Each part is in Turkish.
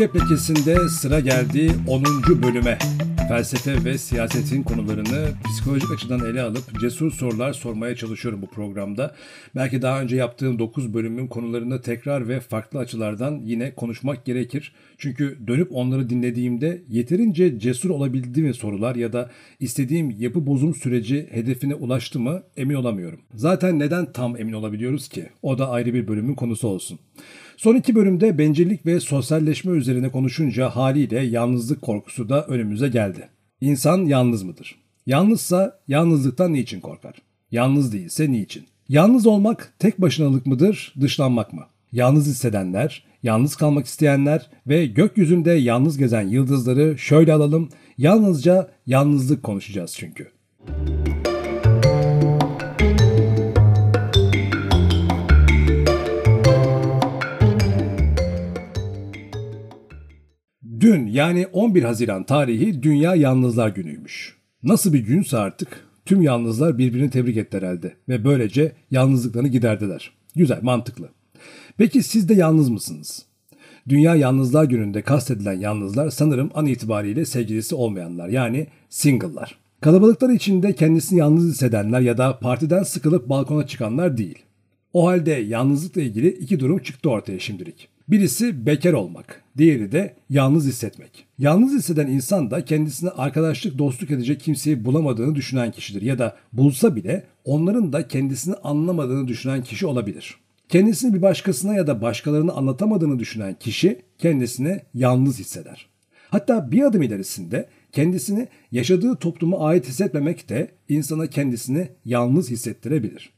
Mürekkep lekesinde sıra geldi 10. bölüme. Felsefe ve siyasetin konularını psikolojik açıdan ele alıp cesur sorular sormaya çalışıyorum bu programda. Belki daha önce yaptığım 9 bölümün konularını tekrar ve farklı açılardan yine konuşmak gerekir. Çünkü dönüp onları dinlediğimde yeterince cesur olabildi mi sorular ya da istediğim yapı bozum süreci hedefine ulaştı mı emin olamıyorum. Zaten neden tam emin olabiliyoruz ki? O da ayrı bir bölümün konusu olsun. Son iki bölümde bencillik ve sosyalleşme üzerine konuşunca haliyle yalnızlık korkusu da önümüze geldi. İnsan yalnız mıdır? Yalnızsa yalnızlıktan niçin korkar? Yalnız değilse niçin? Yalnız olmak tek başınalık mıdır, dışlanmak mı? Yalnız hissedenler, yalnız kalmak isteyenler ve gökyüzünde yalnız gezen yıldızları şöyle alalım. Yalnızca yalnızlık konuşacağız çünkü. Dün yani 11 Haziran tarihi Dünya Yalnızlar Günü'ymüş. Nasıl bir günse artık tüm yalnızlar birbirini tebrik etti herhalde ve böylece yalnızlıklarını giderdiler. Güzel, mantıklı. Peki siz de yalnız mısınız? Dünya Yalnızlar Günü'nde kastedilen yalnızlar sanırım an itibariyle sevgilisi olmayanlar yani single'lar. Kalabalıklar içinde kendisini yalnız hissedenler ya da partiden sıkılıp balkona çıkanlar değil. O halde yalnızlıkla ilgili iki durum çıktı ortaya şimdilik. Birisi bekar olmak, diğeri de yalnız hissetmek. Yalnız hisseden insan da kendisine arkadaşlık, dostluk edecek kimseyi bulamadığını düşünen kişidir ya da bulsa bile onların da kendisini anlamadığını düşünen kişi olabilir. Kendisini bir başkasına ya da başkalarına anlatamadığını düşünen kişi kendisini yalnız hisseder. Hatta bir adım ilerisinde kendisini yaşadığı topluma ait hissetmemek de insana kendisini yalnız hissettirebilir.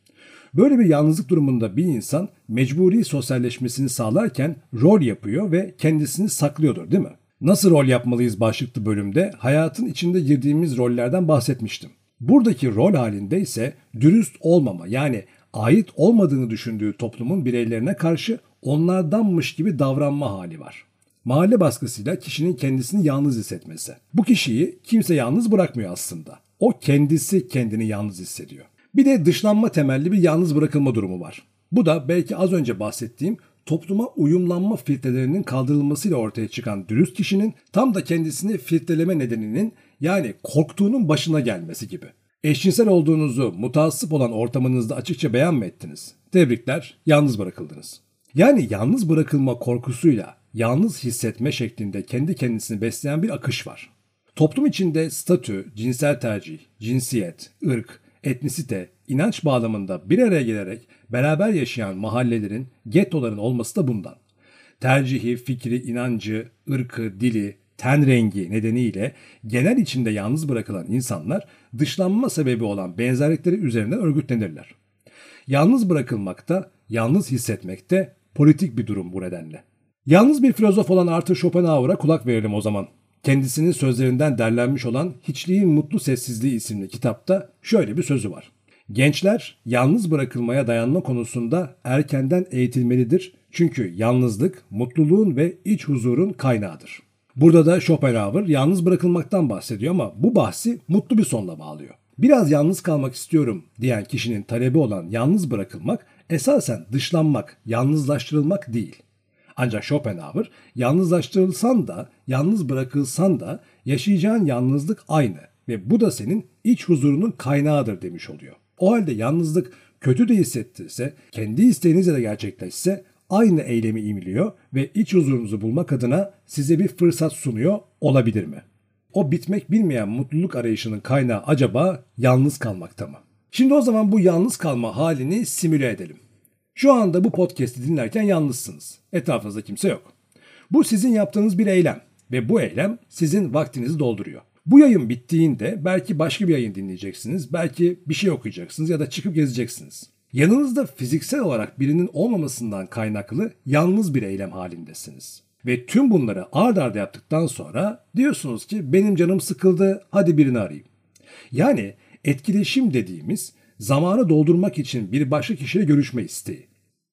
Böyle bir yalnızlık durumunda bir insan mecburi sosyalleşmesini sağlarken rol yapıyor ve kendisini saklıyordur değil mi? Nasıl rol yapmalıyız başlıklı bölümde hayatın içinde girdiğimiz rollerden bahsetmiştim. Buradaki rol halinde ise dürüst olmama yani ait olmadığını düşündüğü toplumun bireylerine karşı onlardanmış gibi davranma hali var. Mahalle baskısıyla kişinin kendisini yalnız hissetmesi. Bu kişiyi kimse yalnız bırakmıyor aslında. O kendisi kendini yalnız hissediyor. Bir de dışlanma temelli bir yalnız bırakılma durumu var. Bu da belki az önce bahsettiğim topluma uyumlanma filtrelerinin kaldırılmasıyla ortaya çıkan dürüst kişinin tam da kendisini filtreleme nedeninin yani korktuğunun başına gelmesi gibi. Eşcinsel olduğunuzu mutasip olan ortamınızda açıkça beyan mı ettiniz? Tebrikler, yalnız bırakıldınız. Yani yalnız bırakılma korkusuyla yalnız hissetme şeklinde kendi kendisini besleyen bir akış var. Toplum içinde statü, cinsel tercih, cinsiyet, ırk, etnisite, inanç bağlamında bir araya gelerek beraber yaşayan mahallelerin, gettoların olması da bundan. Tercihi, fikri, inancı, ırkı, dili, ten rengi nedeniyle genel içinde yalnız bırakılan insanlar dışlanma sebebi olan benzerlikleri üzerinden örgütlenirler. Yalnız bırakılmakta, yalnız hissetmekte politik bir durum bu nedenle. Yalnız bir filozof olan Arthur Schopenhauer'a kulak verelim o zaman. Kendisinin sözlerinden derlenmiş olan Hiçliğin Mutlu Sessizliği isimli kitapta şöyle bir sözü var. Gençler yalnız bırakılmaya dayanma konusunda erkenden eğitilmelidir. Çünkü yalnızlık mutluluğun ve iç huzurun kaynağıdır. Burada da Schopenhauer yalnız bırakılmaktan bahsediyor ama bu bahsi mutlu bir sonla bağlıyor. Biraz yalnız kalmak istiyorum diyen kişinin talebi olan yalnız bırakılmak esasen dışlanmak, yalnızlaştırılmak değil. Ancak Schopenhauer yalnızlaştırılsan da, yalnız bırakılsan da yaşayacağın yalnızlık aynı ve bu da senin iç huzurunun kaynağıdır demiş oluyor. O halde yalnızlık kötü de hissettirse, kendi isteğinizle de gerçekleşse aynı eylemi imliyor ve iç huzurunuzu bulmak adına size bir fırsat sunuyor olabilir mi? O bitmek bilmeyen mutluluk arayışının kaynağı acaba yalnız kalmakta mı? Şimdi o zaman bu yalnız kalma halini simüle edelim. Şu anda bu podcast'i dinlerken yalnızsınız. Etrafınızda kimse yok. Bu sizin yaptığınız bir eylem ve bu eylem sizin vaktinizi dolduruyor. Bu yayın bittiğinde belki başka bir yayın dinleyeceksiniz, belki bir şey okuyacaksınız ya da çıkıp gezeceksiniz. Yanınızda fiziksel olarak birinin olmamasından kaynaklı yalnız bir eylem halindesiniz. Ve tüm bunları ard arda yaptıktan sonra diyorsunuz ki benim canım sıkıldı hadi birini arayayım. Yani etkileşim dediğimiz zamanı doldurmak için bir başka kişiyle görüşme isteği.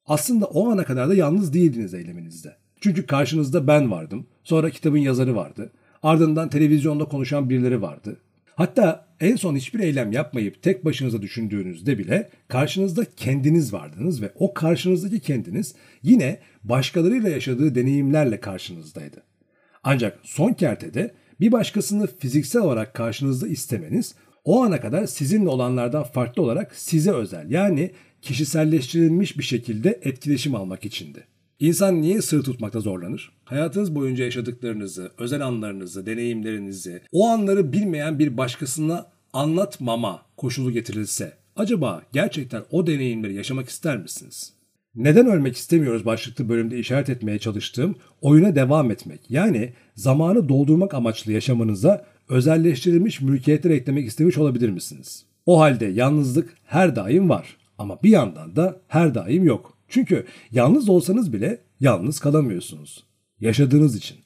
Aslında o ana kadar da yalnız değildiniz eyleminizde. Çünkü karşınızda ben vardım, sonra kitabın yazarı vardı, ardından televizyonda konuşan birileri vardı. Hatta en son hiçbir eylem yapmayıp tek başınıza düşündüğünüzde bile karşınızda kendiniz vardınız ve o karşınızdaki kendiniz yine başkalarıyla yaşadığı deneyimlerle karşınızdaydı. Ancak son kertede bir başkasını fiziksel olarak karşınızda istemeniz o ana kadar sizinle olanlardan farklı olarak size özel yani kişiselleştirilmiş bir şekilde etkileşim almak içindi. İnsan niye sır tutmakta zorlanır? Hayatınız boyunca yaşadıklarınızı, özel anlarınızı, deneyimlerinizi, o anları bilmeyen bir başkasına anlatmama koşulu getirilse, acaba gerçekten o deneyimleri yaşamak ister misiniz? Neden ölmek istemiyoruz başlıklı bölümde işaret etmeye çalıştığım oyuna devam etmek. Yani zamanı doldurmak amaçlı yaşamınıza özelleştirilmiş mülkiyetler eklemek istemiş olabilir misiniz? O halde yalnızlık her daim var ama bir yandan da her daim yok. Çünkü yalnız olsanız bile yalnız kalamıyorsunuz. Yaşadığınız için.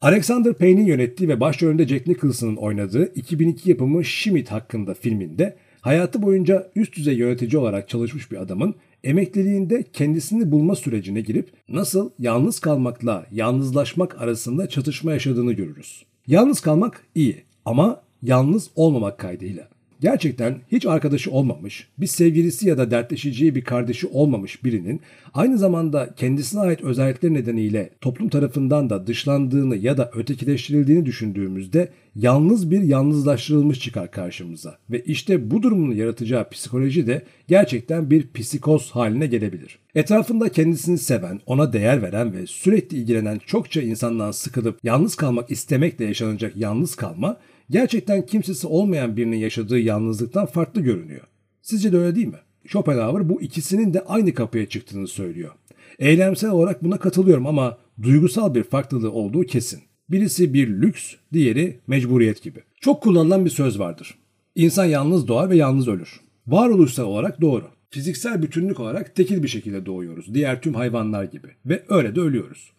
Alexander Payne'in yönettiği ve başrolünde Jack Nicholson'ın oynadığı 2002 yapımı Schmidt hakkında filminde hayatı boyunca üst düzey yönetici olarak çalışmış bir adamın emekliliğinde kendisini bulma sürecine girip nasıl yalnız kalmakla yalnızlaşmak arasında çatışma yaşadığını görürüz. Yalnız kalmak iyi ama yalnız olmamak kaydıyla. Gerçekten hiç arkadaşı olmamış, bir sevgilisi ya da dertleşeceği bir kardeşi olmamış birinin aynı zamanda kendisine ait özellikler nedeniyle toplum tarafından da dışlandığını ya da ötekileştirildiğini düşündüğümüzde yalnız bir yalnızlaştırılmış çıkar karşımıza. Ve işte bu durumun yaratacağı psikoloji de gerçekten bir psikoz haline gelebilir. Etrafında kendisini seven, ona değer veren ve sürekli ilgilenen çokça insandan sıkılıp yalnız kalmak istemekle yaşanacak yalnız kalma gerçekten kimsesi olmayan birinin yaşadığı yalnızlıktan farklı görünüyor. Sizce de öyle değil mi? Schopenhauer bu ikisinin de aynı kapıya çıktığını söylüyor. Eylemsel olarak buna katılıyorum ama duygusal bir farklılığı olduğu kesin. Birisi bir lüks, diğeri mecburiyet gibi. Çok kullanılan bir söz vardır. İnsan yalnız doğar ve yalnız ölür. Varoluşsal olarak doğru. Fiziksel bütünlük olarak tekil bir şekilde doğuyoruz. Diğer tüm hayvanlar gibi. Ve öyle de ölüyoruz.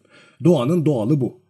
Doğanın doğalı bu.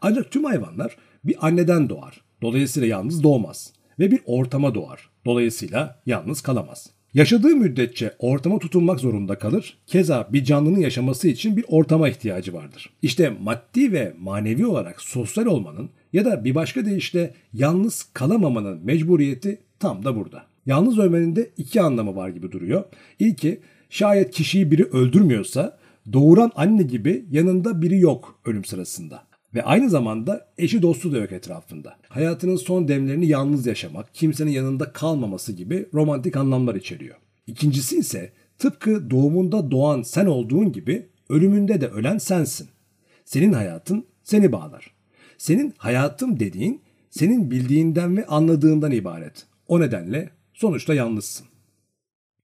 Ancak tüm hayvanlar bir anneden doğar. Dolayısıyla yalnız doğmaz ve bir ortama doğar. Dolayısıyla yalnız kalamaz. Yaşadığı müddetçe ortama tutunmak zorunda kalır. Keza bir canlının yaşaması için bir ortama ihtiyacı vardır. İşte maddi ve manevi olarak sosyal olmanın ya da bir başka deyişle yalnız kalamamanın mecburiyeti tam da burada. Yalnız ölmenin de iki anlamı var gibi duruyor. İlki şayet kişiyi biri öldürmüyorsa doğuran anne gibi yanında biri yok ölüm sırasında. Ve aynı zamanda eşi dostu da yok etrafında. Hayatının son demlerini yalnız yaşamak, kimsenin yanında kalmaması gibi romantik anlamlar içeriyor. İkincisi ise tıpkı doğumunda doğan sen olduğun gibi ölümünde de ölen sensin. Senin hayatın seni bağlar. Senin hayatım dediğin senin bildiğinden ve anladığından ibaret. O nedenle sonuçta yalnızsın.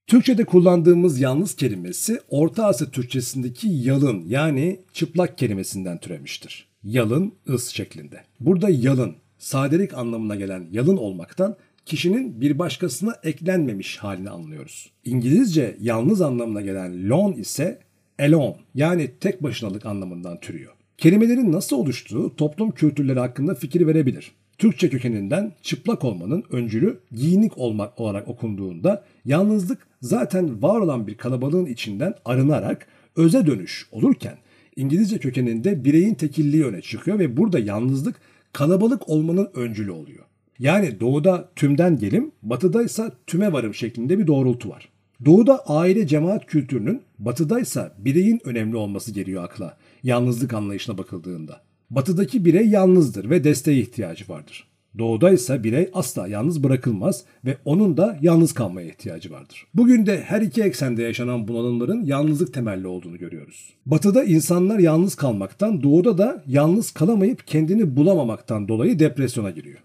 Türkçe'de kullandığımız yalnız kelimesi Orta Asya Türkçesindeki yalın yani çıplak kelimesinden türemiştir yalın, ıs şeklinde. Burada yalın, sadelik anlamına gelen yalın olmaktan kişinin bir başkasına eklenmemiş halini anlıyoruz. İngilizce yalnız anlamına gelen lone ise alone yani tek başınalık anlamından türüyor. Kelimelerin nasıl oluştuğu toplum kültürleri hakkında fikir verebilir. Türkçe kökeninden çıplak olmanın öncülü giyinik olmak olarak okunduğunda yalnızlık zaten var olan bir kalabalığın içinden arınarak öze dönüş olurken İngilizce kökeninde bireyin tekilliği öne çıkıyor ve burada yalnızlık kalabalık olmanın öncülü oluyor. Yani doğuda tümden gelim, batıda ise tüme varım şeklinde bir doğrultu var. Doğuda aile cemaat kültürünün, batıda ise bireyin önemli olması geliyor akla. Yalnızlık anlayışına bakıldığında. Batıdaki birey yalnızdır ve desteğe ihtiyacı vardır. Doğuda ise birey asla yalnız bırakılmaz ve onun da yalnız kalmaya ihtiyacı vardır. Bugün de her iki eksende yaşanan bunalımların yalnızlık temelli olduğunu görüyoruz. Batıda insanlar yalnız kalmaktan, doğuda da yalnız kalamayıp kendini bulamamaktan dolayı depresyona giriyor.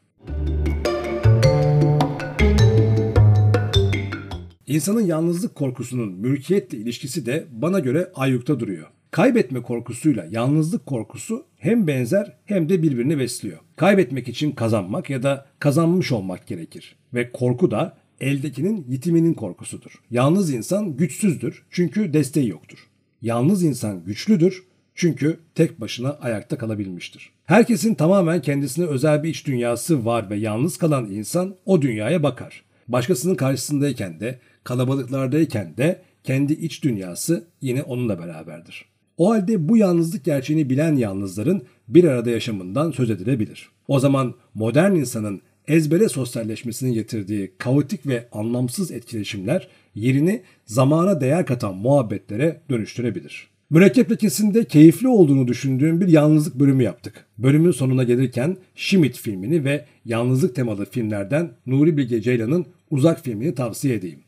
İnsanın yalnızlık korkusunun mülkiyetle ilişkisi de bana göre ayyukta duruyor. Kaybetme korkusuyla yalnızlık korkusu hem benzer hem de birbirini besliyor. Kaybetmek için kazanmak ya da kazanmış olmak gerekir ve korku da eldekinin yitiminin korkusudur. Yalnız insan güçsüzdür çünkü desteği yoktur. Yalnız insan güçlüdür çünkü tek başına ayakta kalabilmiştir. Herkesin tamamen kendisine özel bir iç dünyası var ve yalnız kalan insan o dünyaya bakar. Başkasının karşısındayken de, kalabalıklardayken de kendi iç dünyası yine onunla beraberdir. O halde bu yalnızlık gerçeğini bilen yalnızların bir arada yaşamından söz edilebilir. O zaman modern insanın ezbere sosyalleşmesinin getirdiği kaotik ve anlamsız etkileşimler yerini zamana değer katan muhabbetlere dönüştürebilir. Mürekkep lekesinde keyifli olduğunu düşündüğüm bir yalnızlık bölümü yaptık. Bölümün sonuna gelirken Şimit filmini ve yalnızlık temalı filmlerden Nuri Bilge Ceylan'ın Uzak filmini tavsiye edeyim.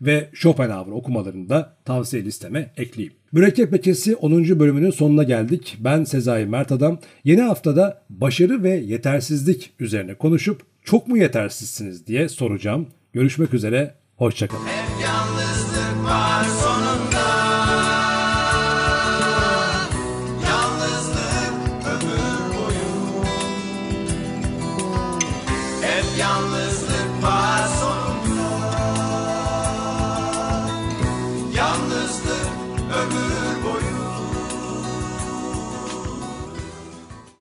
Ve Schopenhauer okumalarını da tavsiye listeme ekleyeyim. Mürekkep Lekesi 10. bölümünün sonuna geldik. Ben Sezai Mert Adam. Yeni haftada başarı ve yetersizlik üzerine konuşup çok mu yetersizsiniz diye soracağım. Görüşmek üzere, hoşçakalın. Yalnızlık var